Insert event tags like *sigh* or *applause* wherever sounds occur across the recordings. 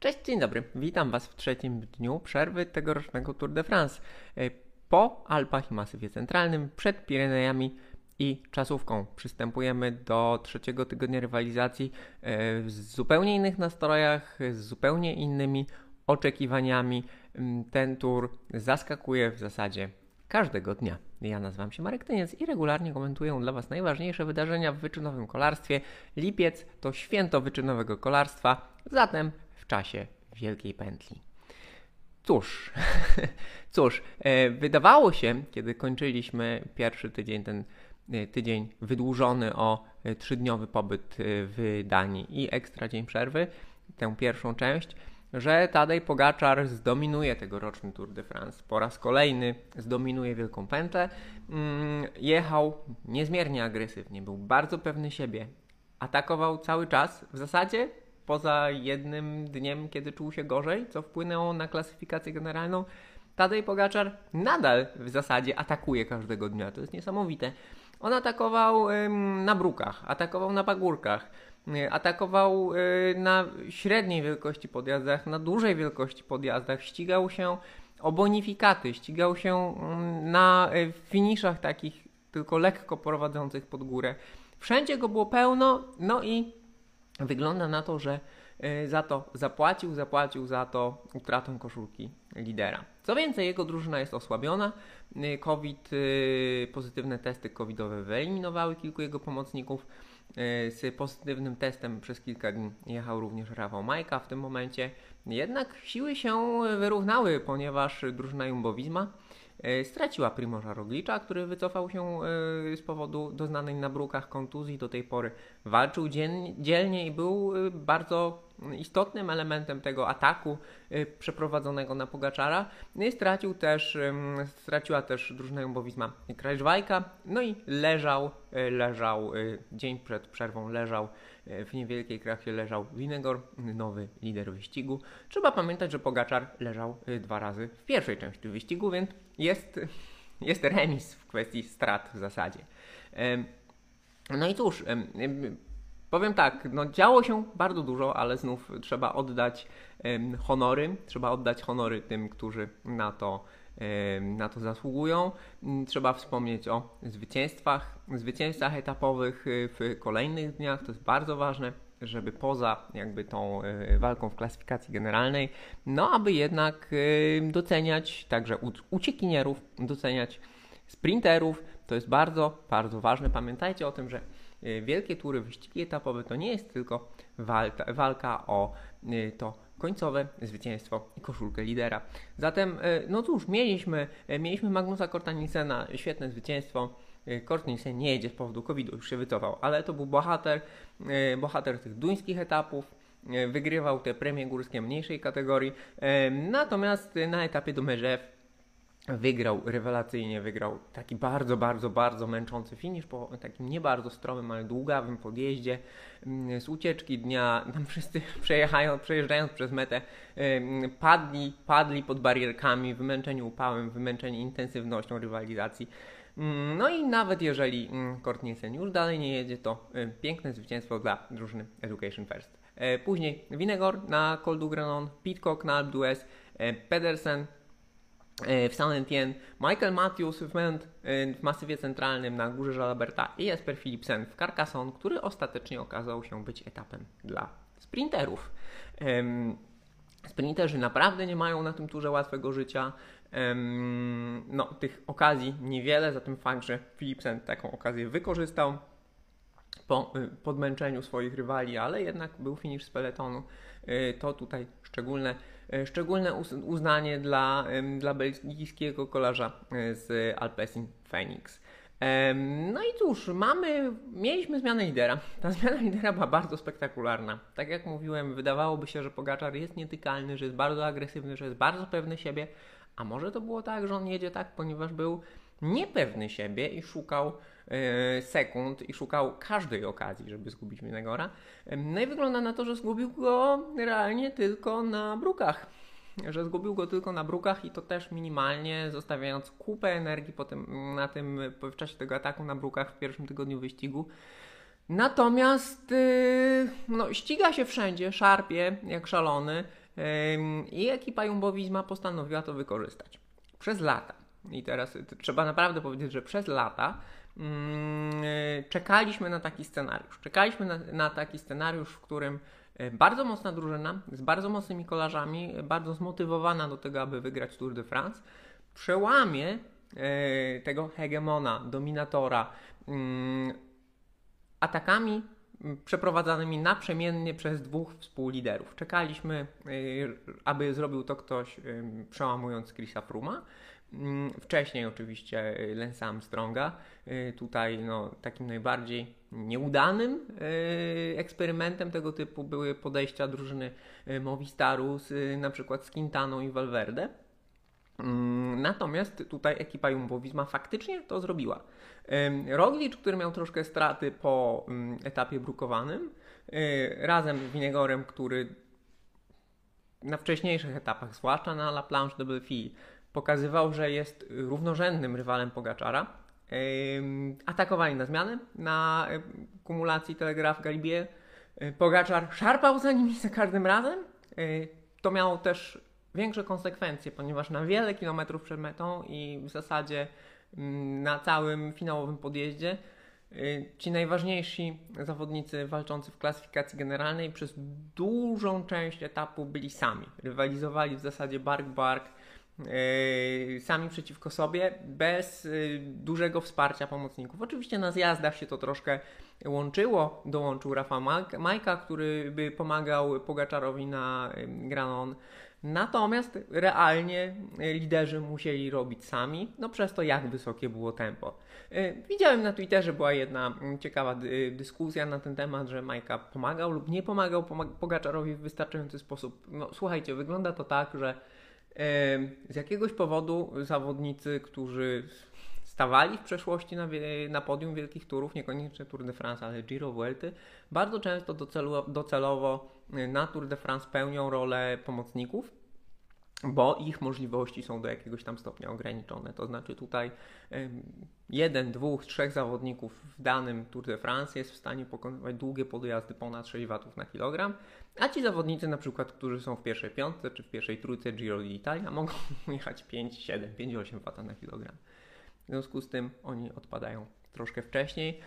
Cześć, dzień dobry. Witam Was w trzecim dniu przerwy tegorocznego Tour de France. E, po Alpach i Masywie Centralnym, przed Pirenejami i czasówką. Przystępujemy do trzeciego tygodnia rywalizacji e, w zupełnie innych nastrojach, z zupełnie innymi oczekiwaniami. Ten tour zaskakuje w zasadzie każdego dnia. Ja nazywam się Marek Tyniec i regularnie komentuję dla Was najważniejsze wydarzenia w wyczynowym kolarstwie. Lipiec to święto wyczynowego kolarstwa, zatem w czasie Wielkiej Pętli. Cóż, *laughs* cóż, e, wydawało się, kiedy kończyliśmy pierwszy tydzień, ten e, tydzień wydłużony o e, trzydniowy pobyt w Danii i ekstra dzień przerwy, tę pierwszą część, że Tadej Pogaczar zdominuje tegoroczny Tour de France. Po raz kolejny zdominuje Wielką Pętlę. Mm, jechał niezmiernie agresywnie, był bardzo pewny siebie. Atakował cały czas, w zasadzie poza jednym dniem, kiedy czuł się gorzej, co wpłynęło na klasyfikację generalną. Tadej Pogaczar nadal w zasadzie atakuje każdego dnia. To jest niesamowite. On atakował ym, na brukach, atakował na pagórkach, y, atakował y, na średniej wielkości podjazdach, na dużej wielkości podjazdach, ścigał się o bonifikaty, ścigał się y, na y, finiszach takich tylko lekko prowadzących pod górę. Wszędzie go było pełno, no i wygląda na to, że y, za to zapłacił, zapłacił za to utratą koszulki lidera. Co więcej, jego drużyna jest osłabiona. Y, COVID, y, pozytywne testy covidowe wyeliminowały kilku jego pomocników. Z pozytywnym testem przez kilka dni jechał również Rafał Majka w tym momencie. Jednak siły się wyrównały, ponieważ drużyna Jumbowizma E, straciła Primorza Roglicza, który wycofał się e, z powodu doznanej na brukach kontuzji. Do tej pory walczył dzielnie i był e, bardzo istotnym elementem tego ataku przeprowadzonego na Pogaczara. No stracił też, straciła też drużyna Jumbowizma Krajżwajka, no i leżał, leżał, dzień przed przerwą leżał w niewielkiej krachie leżał Winegor, nowy lider wyścigu. Trzeba pamiętać, że Pogaczar leżał dwa razy w pierwszej części wyścigu, więc jest, *laughs* jest remis w kwestii strat w zasadzie. No i cóż, powiem tak, no działo się bardzo dużo, ale znów trzeba oddać honory, trzeba oddać honory tym, którzy na to na to zasługują. Trzeba wspomnieć o zwycięstwach, zwycięstwach etapowych y, w kolejnych dniach. To jest bardzo ważne żeby poza jakby tą y, walką w klasyfikacji generalnej, no aby jednak y, doceniać także uciekinierów, doceniać sprinterów. To jest bardzo, bardzo ważne. Pamiętajcie o tym, że y, wielkie tury, wyścigi etapowe to nie jest tylko walka, o to końcowe zwycięstwo i koszulkę lidera. Zatem, no cóż, mieliśmy, mieliśmy Magnusa Kortanisena, świetne zwycięstwo Kortnisen nie jedzie z powodu COVID-u, już się wycofał, ale to był bohater, e, bohater tych duńskich etapów, e, wygrywał te premie górskie mniejszej kategorii, natomiast na etapie do Merzew wygrał rewelacyjnie, wygrał taki bardzo, bardzo, bardzo męczący finish po takim nie bardzo stromym, ale długawym podjeździe mm, z ucieczki dnia, tam wszyscy *laughs* przejeżdżając, przejeżdżając przez metę padli, padli pod barierkami, wymęczeni upałem, wymęczeni intensywnością rywalizacji. Mm, no i nawet jeżeli mm, Nielsen już dalej nie jedzie, to y, piękne zwycięstwo dla drużyny Education First. E, później Winegor na Col Granon, Pitcock na Alpe d'Huez, e, Pedersen w Saint Etienne, Michael Matthews w, Ment, w masywie centralnym na Górze Jalaberta i Jesper Philipsen w Carcassonne, który ostatecznie okazał się być etapem dla sprinterów. Sprinterzy naprawdę nie mają na tym turze łatwego życia. No, tych okazji niewiele, zatem fakt, że Philipsen taką okazję wykorzystał po y, podmęczeniu swoich rywali, ale jednak był finish z peletonu. Y, to tutaj szczególne, y, szczególne uznanie dla, dla belgijskiego kolarza z Alpecin Phoenix. No i cóż, mamy, mieliśmy zmianę lidera. Ta zmiana lidera była bardzo spektakularna. Tak jak mówiłem, wydawałoby się, że Pogaczar jest nietykalny, że jest bardzo agresywny, że jest bardzo pewny siebie, a może to było tak, że on jedzie tak, ponieważ był niepewny siebie i szukał e, sekund i szukał każdej okazji, żeby zgubić Minegora. No i wygląda na to, że zgubił go realnie tylko na brukach. Że zgubił go tylko na brukach i to też minimalnie, zostawiając kupę energii potem na tym, w czasie tego ataku na brukach w pierwszym tygodniu wyścigu. Natomiast yy, no, ściga się wszędzie, szarpie jak szalony. i ekipa Jumbo-Visma postanowiła to wykorzystać. Przez lata. I teraz trzeba naprawdę powiedzieć, że przez lata mm, czekaliśmy na taki scenariusz. Czekaliśmy na, na taki scenariusz, w którym bardzo mocna drużyna, z bardzo mocnymi kolarzami, bardzo zmotywowana do tego, aby wygrać Tour de France, przełamie e, tego hegemona, dominatora, mm, atakami przeprowadzanymi naprzemiennie przez dwóch współliderów. Czekaliśmy, aby zrobił to ktoś przełamując Chrisa Fruma. Mm, wcześniej oczywiście y, Lance Armstronga. Tutaj no, takim najbardziej nieudanym eksperymentem tego typu były podejścia drużyny Movistaru z na przykład z Quintaną i Valverde. Mm, natomiast tutaj ekipa Jumbo-Visma faktycznie to zrobiła. Roglic, który miał troszkę straty po mm, etapie brukowanym, y, razem z Winegorem, który na wcześniejszych etapach, zwłaszcza na La Planche de Belfi, pokazywał, że jest równorzędnym rywalem Pogaczara. Atakowali na zmianę, na kumulacji Telegraf Galibier. Y, Pogaczar szarpał za nimi za każdym razem. Y, to miało też większe konsekwencje, ponieważ na wiele kilometrów przed metą i w zasadzie mm, na całym finałowym podjeździe y, ci najważniejsi zawodnicy walczący w klasyfikacji generalnej przez dużą część etapu byli sami. Rywalizowali w zasadzie bark-bark, yy, sami przeciwko sobie, bez yy, dużego wsparcia pomocników. Oczywiście na zjazdach się to troszkę łączyło, dołączył Rafa Majka, który by pomagał Pogaczarowi na yy, Granon Natomiast realnie liderzy musieli robić sami, no przez to jak wysokie było tempo. Y, widziałem na Twitterze była jedna mm, ciekawa dyskusja na ten temat, że Majka pomagał lub nie pomagał Pogaczarowi w wystarczający sposób. No słuchajcie, wygląda to tak, że z jakiegoś powodu zawodnicy, którzy stawali w przeszłości na, na podium wielkich turów, niekoniecznie Tour de France, ale Giro Vuelty, bardzo często docelu, docelowo y, na Tour de France pełnią rolę pomocników, bo ich możliwości są do jakiegoś tam stopnia ograniczone. To znaczy tutaj jeden, dwóch, trzech zawodników w danym Tour de France jest w stanie pokonywać długie podjazdy ponad 6 watów na kilogram, a ci zawodnicy na przykład, którzy są w pierwszej piątce czy w pierwszej trójce Giro d'Italia *laughs* mogą jechać 5, 7, 5, 8 wata na kilogram. W związku z tym oni odpadają troszkę wcześniej.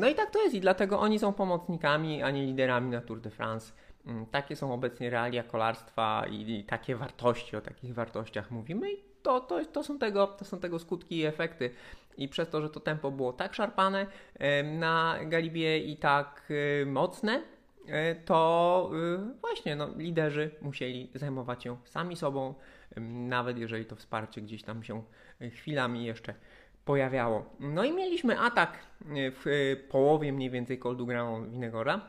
No i tak to jest i dlatego oni są pomocnikami, a nie liderami na Tour de France. Mm, takie są obecnie realia kolarstwa i, takie wartości, o takich wartościach mówimy i to, to, to, są tego, to są tego skutki i efekty. I przez to, że to tempo było tak szarpane na Galibie i tak mocne, y, to y, właśnie no, liderzy musieli zajmować się sami sobą, nawet jeżeli to wsparcie gdzieś tam się chwilami jeszcze pojawiało. No i mieliśmy atak e, w e, połowie mniej więcej Coldu Granon Winegora,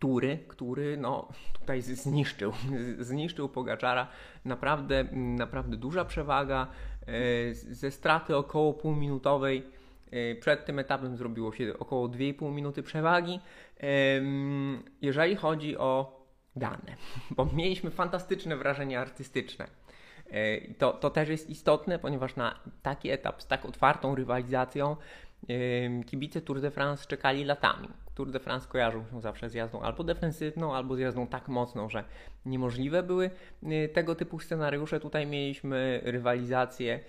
który, który no, tutaj zniszczył, *laughs* zniszczył Pogaczara. Naprawdę, naprawdę duża przewaga. E, ze straty około półminutowej przed tym etapem zrobiło się około 2,5 minuty przewagi. Jeżeli chodzi o dane, *laughs* bo mieliśmy fantastyczne wrażenie artystyczne E, to, to też jest istotne, ponieważ na taki etap z tak otwartą rywalizacją kibice Tour de France czekali latami. Tour de France kojarzą się zawsze z jazdą albo defensywną, albo z jazdą tak mocną, że niemożliwe były e, tego typu scenariusze. Tutaj mieliśmy rywalizację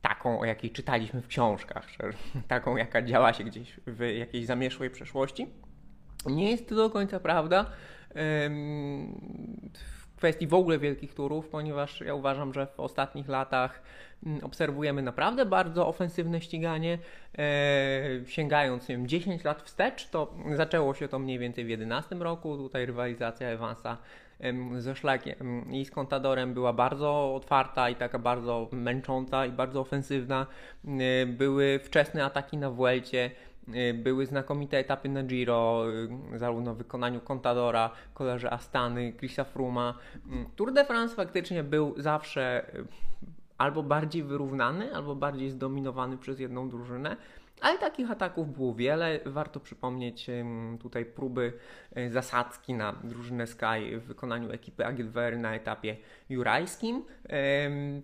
taką, o jakiej czytaliśmy w książkach, *laughs* taką, jaka działa się gdzieś w jakiejś zamieszłej przeszłości. Nie jest to do końca prawda kwestii w ogóle wielkich turów, ponieważ ja uważam, że w ostatnich latach obserwujemy naprawdę bardzo ofensywne ściganie. E, sięgając wiem, 10 lat wstecz, to zaczęło się to mniej więcej w 2011 roku. Tutaj rywalizacja Evansa ze Szlakiem i z Contadorem była bardzo otwarta i taka bardzo męcząca i bardzo ofensywna. E, były wczesne ataki na Vuelcie Y, były znakomite etapy na Giro, zarówno w wykonaniu Contadora, kolarze Astany, Chrisa Fruma. Mm, Tour de France faktycznie był zawsze albo bardziej wyrównany, albo bardziej zdominowany przez jedną drużynę. Ale takich ataków było wiele. Warto przypomnieć tutaj próby e, zasadzki na drużynę Sky w wykonaniu ekipy Agilver na etapie jurajskim.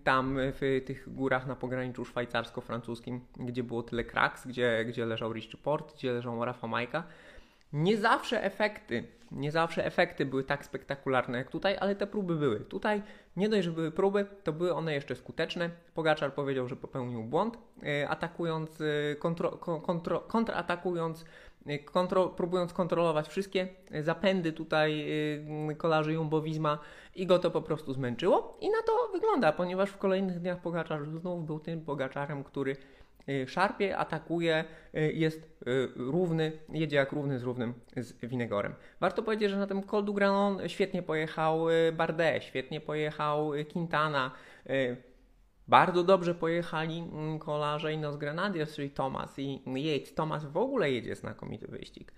Tam w tych górach na pograniczu szwajcarsko-francuskim, gdzie było tyle kraks, gdzie, gdzie leżał Rich Port, gdzie leżał Rafa Majka. Nie zawsze efekty, nie zawsze efekty były tak spektakularne jak tutaj, ale te próby były. Tutaj nie dość, że były próby, to były one jeszcze skuteczne. Pogaczar powiedział, że popełnił błąd, e, atakując, e, kontro, kontro, kontratakując, e, kontro, próbując kontrolować wszystkie zapędy tutaj kolarzy Jumbo-Visma i go to po prostu zmęczyło. I na to wygląda, ponieważ w kolejnych dniach Pogaczar znów był tym Pogaczarem, który szarpie, atakuje, y, jest y, równy, jedzie jak równy z równym z Winegorem. Warto powiedzieć, że na tym Col du Granon świetnie pojechał Bardet, świetnie pojechał Quintana, bardzo dobrze pojechali mm, kolarze Inos Grenadiers, czyli Thomas i Yates. Thomas w ogóle jedzie znakomity wyścig.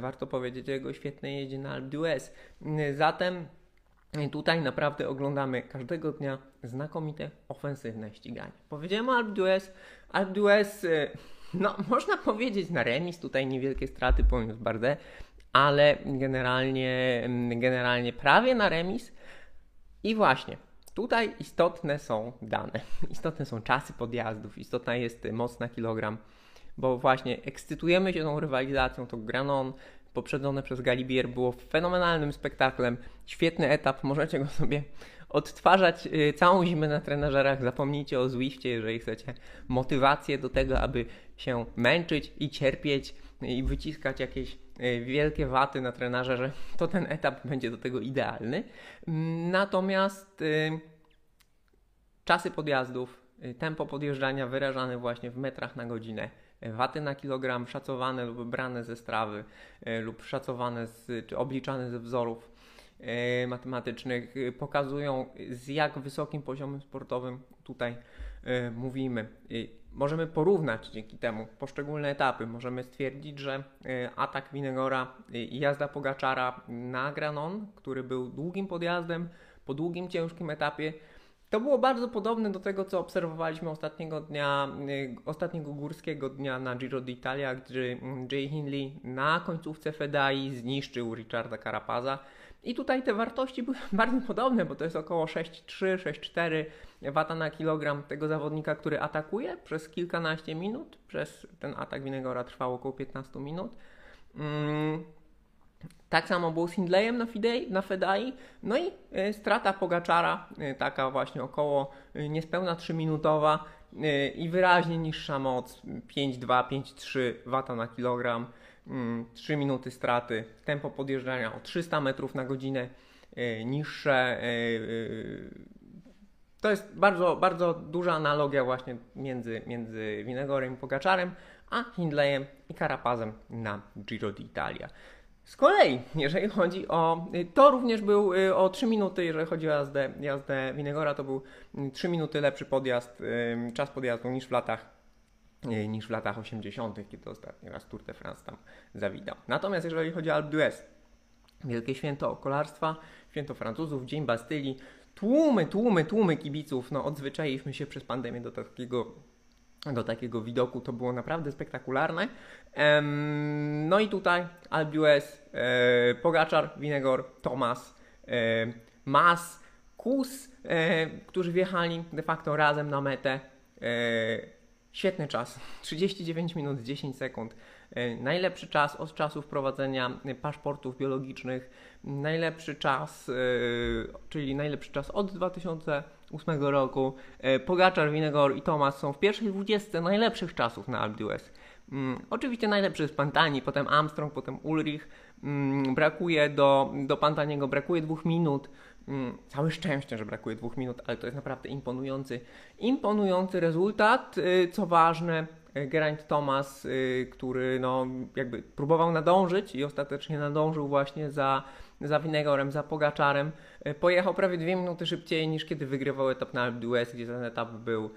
Warto powiedzieć, że jego świetnie jedzie na Alpe d'Huez. Zatem tutaj naprawdę oglądamy każdego dnia znakomite ofensywne ściganie. Powiedziałem o Alpe d'Huez, y, no *laughs* można powiedzieć na remis, tutaj niewielkie straty poniósł Bardet, ale generalnie, mm, generalnie prawie na remis. I właśnie, tutaj istotne są dane, *laughs* istotne są czasy podjazdów, istotna jest moc na kilogram, bo właśnie ekscytujemy się tą rywalizacją, to Granon poprzedzone przez Galibier było fenomenalnym spektaklem, świetny etap, możecie go sobie odtwarzać y, całą zimę na trenażerach. Zapomnijcie o Zwiftie, jeżeli chcecie motywację do tego, aby się męczyć i cierpieć i wyciskać jakieś y, wielkie waty na trenażerze, *laughs* to ten etap będzie do tego idealny. Natomiast y, czasy podjazdów, tempo podjeżdżania wyrażane właśnie w metrach na godzinę, waty na kilogram szacowane lub brane ze strawy lub szacowane z, czy obliczane ze wzorów E, matematycznych e, pokazują, z jak wysokim poziomem sportowym tutaj e, mówimy. Możemy porównać dzięki temu poszczególne etapy. Możemy stwierdzić, że atak Winegora i jazda Pogaczara na Granon, który był długim podjazdem, po długim, ciężkim etapie, to było bardzo podobne do tego, co obserwowaliśmy ostatniego dnia, ostatniego górskiego dnia na Giro d'Italia, gdzie Jay Hindley na końcówce Fedai zniszczył Richarda Carapaza. I tutaj te wartości były *laughs* bardzo podobne, bo to jest około 6,3, 6,4 wata na kilogram tego zawodnika, który atakuje przez kilkanaście minut. Przez ten atak Winegora trwał około 15 minut. Mm. Tak samo było z Hindleyem na, Fidei, na Fedai. No i y, strata Pogaczara, y, taka właśnie około y, niespełna 3-minutowa i wyraźnie niższa moc 5,2, 5,3 wata na kilogram. 3 mm, minuty straty, tempo podjeżdżania o 300 metrów na godzinę e, niższe. E, e, to jest bardzo, bardzo duża analogia właśnie między, między Winegorem i Pogaczarem, a Hindleyem i Carapazem na Giro d'Italia. Z kolei, jeżeli chodzi o. To również był o 3 minuty, jeżeli chodzi o jazdę, jazdę Winegora, to był 3 minuty lepszy podjazd, czas podjazdu niż w latach E, niż w latach 80., kiedy ostatni raz Tour de France tam zawitał. Natomiast jeżeli chodzi o Alpe d'Huez, wielkie święto kolarstwa, święto Francuzów, Dzień Bastylii, tłumy, tłumy, tłumy kibiców, no odzwyczailiśmy się przez pandemię do takiego do takiego widoku, to było naprawdę spektakularne. no i tutaj d'Huez, e, Pogaczar, Winegor, Thomas, e, Mas, Kus, e, którzy wjechali de facto razem na metę. Świetny czas. 39 minut 10 sekund. Najlepszy czas od czasu wprowadzenia paszportów biologicznych. Najlepszy czas, czyli najlepszy czas od 2008 roku. E, Pogaczar, Winegor i Thomas są w pierwszej 20 najlepszych czasów na Alpe. Mm, oczywiście najlepszy jest Pantani, potem Armstrong, potem Ulrich. Mm, brakuje do, do Pantaniego, brakuje dwóch minut. Mm, całe szczęście, że brakuje dwóch minut, ale to jest naprawdę imponujący, imponujący rezultat. Y, co ważne, y, Geraint Thomas, który no, jakby próbował nadążyć i ostatecznie nadążył właśnie za, za Winegorem, za Pogaczarem. Pojechał prawie dwie minuty szybciej niż kiedy wygrywał etap na Alpe d'Huez, gdzie ten etap był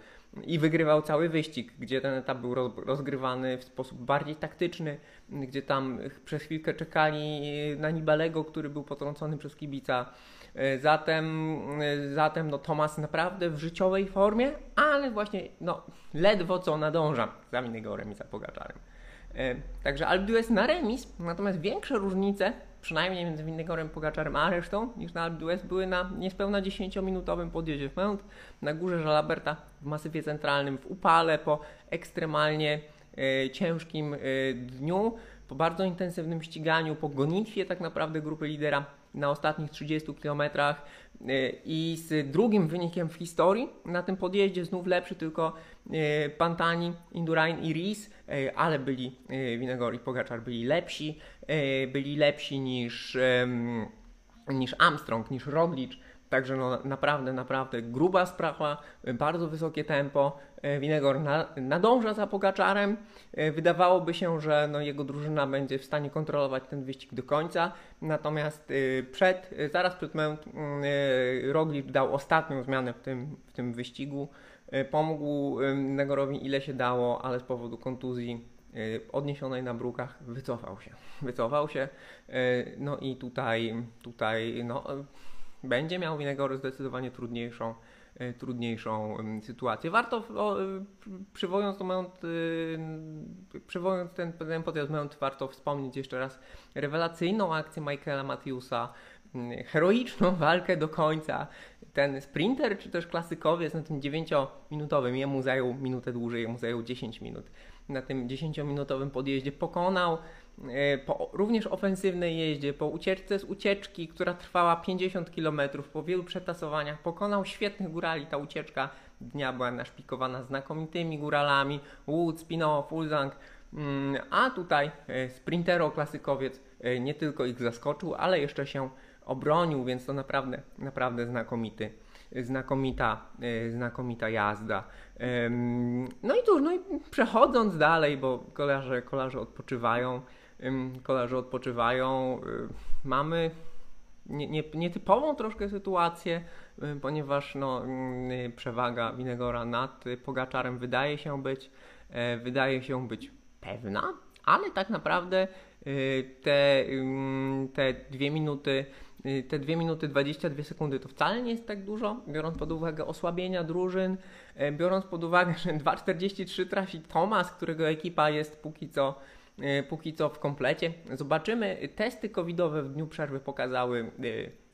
i wygrywał cały wyścig, gdzie ten etap był rozgrywany w sposób bardziej taktyczny, gdzie tam przez chwilkę czekali na Nibalego, który był potrącony przez kibica. E, zatem, e, zatem no, Thomas naprawdę w życiowej formie, ale właśnie no, ledwo co nadąża za Minegorem i za Pogaczarem. E, także Alpe na remis, natomiast większe różnice, przynajmniej między Winegorem, Pogaczarem a resztą, niż na Alpe d'Huez były na niespełna 10-minutowym podjeździe w Mount, na górze Żalaberta, w masywie centralnym, w upale, po ekstremalnie e, ciężkim e, dniu. po bardzo intensywnym ściganiu, po gonitwie tak naprawdę grupy lidera na ostatnich 30 kilometrach i z drugim wynikiem w historii na tym podjeździe, znów lepszy tylko Pantani, Indurain i Ries, ale byli Winegor i Pogaczar byli lepsi, byli lepsi niż niż Armstrong, niż Roglic. Także no, naprawdę, naprawdę gruba sprawa, bardzo wysokie tempo. E, Winegor na, nadąża za Pogaczarem. E, wydawałoby się, że no, jego drużyna będzie w stanie kontrolować ten wyścig do końca. Natomiast e, przed, zaraz przed moment Roglic dał ostatnią zmianę w tym, w tym wyścigu. Pomógł Negorowi ile się dało, ale z powodu kontuzji odniesionej na brukach wycofał się. Wycofał się. No i tutaj, tutaj no, będzie miał Winegor zdecydowanie trudniejszą, e, trudniejszą sytuację. Warto, o, przywołując, moment, y, przywołując ten, ten moment, warto wspomnieć jeszcze raz rewelacyjną akcję Michaela Matthewsa, heroiczną walkę do końca. Ten sprinter, czy też klasykowiec na tym 9-minutowym, jemu zajął minutę dłużej, jemu zajął 10 minut. Na tym 10-minutowym podjeździe pokonał po również ofensywnej jeździe, po ucieczce z ucieczki, która trwała 50 km, po wielu przetasowaniach, pokonał świetnych górali. Ta ucieczka dnia była naszpikowana znakomitymi góralami, Wood, Spinoff, Ulzang, mm, a tutaj e, sprintero klasykowiec e, nie tylko ich zaskoczył, ale jeszcze się obronił, więc to naprawdę, naprawdę znakomity, znakomita, znakomita jazda. No i cóż, no i przechodząc dalej, bo kolarze, kolarze odpoczywają, kolarze odpoczywają. Y, mamy nie, nie, nietypową troszkę sytuację, y, ponieważ no, y, przewaga Winegora nad Pogaczarem wydaje się być, e, wydaje się być pewna, ale tak naprawdę te, te dwie minuty te 2 minuty 22 sekundy to wcale nie jest tak dużo, biorąc pod uwagę osłabienia drużyn, e, biorąc pod uwagę, że 2.43 trafi Thomas, którego ekipa jest póki co póki co w komplecie. Zobaczymy. Testy covidowe w dniu przerwy pokazały e,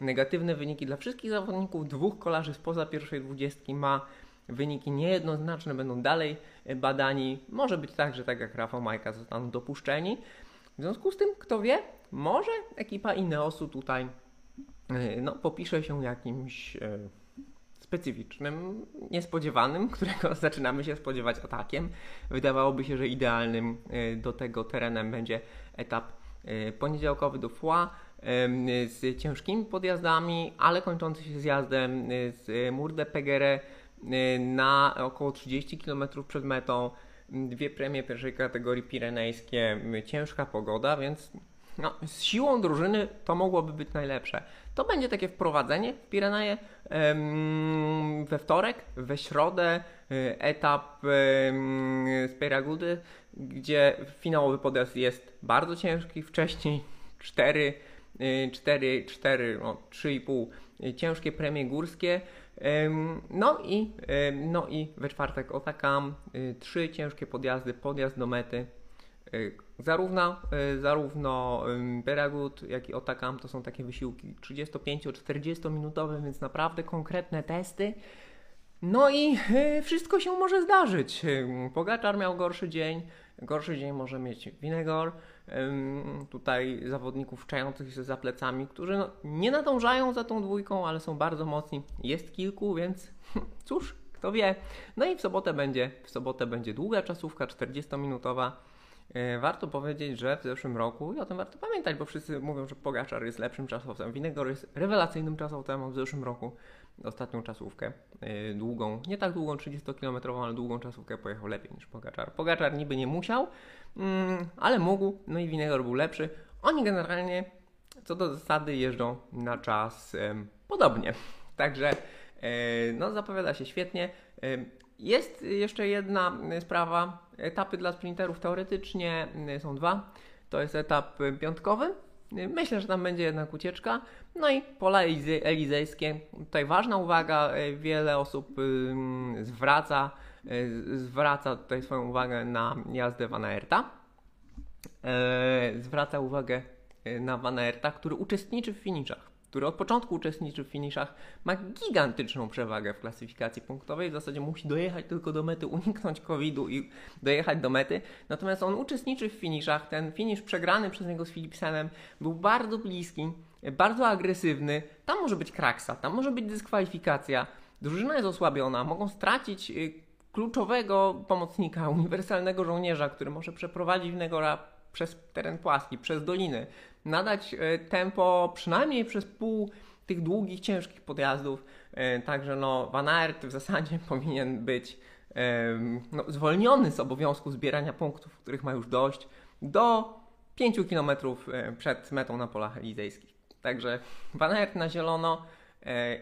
negatywne wyniki dla wszystkich zawodników. Dwóch kolarzy spoza pierwszej dwudziestki ma wyniki niejednoznaczne, będą dalej e, badani. Może być tak, że tak jak Rafał Majka zostaną dopuszczeni. W związku z tym, kto wie, może ekipa Ineosu tutaj no, popisze się jakimś specyficznym, niespodziewanym, *laughs* którego zaczynamy się spodziewać atakiem. Wydawałoby się, że idealnym e, do tego terenem będzie etap e, poniedziałkowy do Foix z ciężkimi podjazdami, ale kończący się zjazdem z Murde Pegere na około 30 km przed metą. Dwie premie pierwszej kategorii pirenejskie, ciężka pogoda, więc no, z siłą drużyny to mogłoby być najlepsze. To będzie takie wprowadzenie w Pireneje we wtorek, we środę e, etap z Peragudy, gdzie finałowy podjazd jest bardzo ciężki. Wcześniej 4, 4, 4 no, 3,5 ciężkie premie górskie. No i, no i we czwartek Otakam, e, trzy ciężkie podjazdy, podjazd do mety zarówno, y, zarówno Beragut, jak i Otakam to są takie wysiłki 35-40 minutowe, więc naprawdę konkretne testy. No i y, wszystko się może zdarzyć. Pogaczar miał gorszy dzień, gorszy dzień może mieć Winegor. Tutaj zawodników czających się za plecami, którzy no, nie nadążają za tą dwójką, ale są bardzo mocni. Jest kilku, więc *laughs* cóż, kto wie. No i w sobotę będzie, w sobotę będzie długa czasówka, 40-minutowa E, warto powiedzieć, że w zeszłym roku, i o tym warto pamiętać, bo wszyscy mówią, że Pogaczar jest lepszym czasowcem. Winegor jest rewelacyjnym czasowcem w zeszłym roku. Ostatnią czasówkę, e, długą, nie tak długą, 30-kilometrową, ale długą czasówkę pojechał lepiej niż Pogaczar. Pogaczar niby nie musiał, mm, ale mógł, no i Winegor był lepszy. Oni generalnie, co do zasady, jeżdżą na czas podobnie. *laughs* Także e, no, zapowiada się świetnie. Jest jeszcze jedna sprawa. Etapy dla sprinterów teoretycznie są dwa. To jest etap piątkowy. Myślę, że tam będzie jednak ucieczka. No i pola elizejskie. Tutaj ważna uwaga, wiele osób zwraca, zwraca tutaj swoją uwagę na jazdę Van Aerta. E, zwraca uwagę na Van Aerta, który uczestniczy w finiszach. Który od początku uczestniczy w finiszach, ma gigantyczną przewagę w klasyfikacji punktowej. W zasadzie musi dojechać tylko do mety, uniknąć COVID-u i dojechać do mety. Natomiast on uczestniczy w finiszach. Ten finisz przegrany przez niego z Philipsenem był bardzo bliski, bardzo agresywny. Tam może być kraksa, tam może być dyskwalifikacja. Drużyna jest osłabiona, mogą stracić y, kluczowego pomocnika, uniwersalnego żołnierza, który może przeprowadzić Negora przez teren płaski, przez doliny, nadać y, tempo przynajmniej przez pół tych długich, ciężkich podjazdów. Y, także no, Van Aert w zasadzie *laughs* powinien być no, zwolniony z obowiązku zbierania punktów, których ma już dość, do 5 km przed metą na polach elizejskich. Także Van Aert na zielono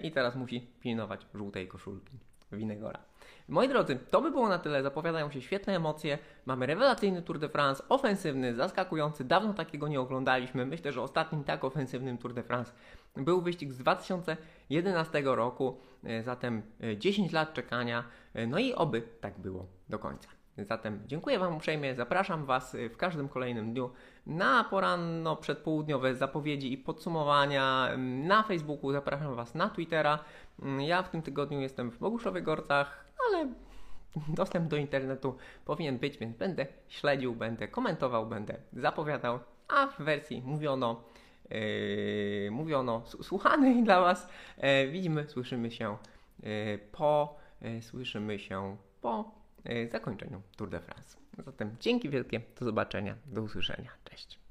i teraz musi pilnować żółtej koszulki Winegora. Moi drodzy, to by było na tyle. Zapowiadają się świetne emocje. Mamy rewelacyjny Tour de France, ofensywny, zaskakujący. Dawno takiego nie oglądaliśmy. Myślę, że ostatnim tak ofensywnym Tour de France był wyścig z 2011 roku. E, zatem 10 e, lat czekania. E, no i oby tak było do końca. Zatem dziękuję Wam uprzejmie, zapraszam Was w każdym kolejnym dniu na poranno przedpołudniowe zapowiedzi i podsumowania na Facebooku, zapraszam Was na Twittera. Ja w tym tygodniu jestem w Boguszowych Gorcach, ale dostęp do internetu powinien być, więc będę śledził, będę komentował, będę zapowiadał, a w wersji mówiono, yy, mówiono słuchanej dla Was yy, widzimy, słyszymy się yy, po, yy, słyszymy się po yy, zakończeniu Tour de France. Zatem dzięki wielkie, do zobaczenia, do usłyszenia, cześć.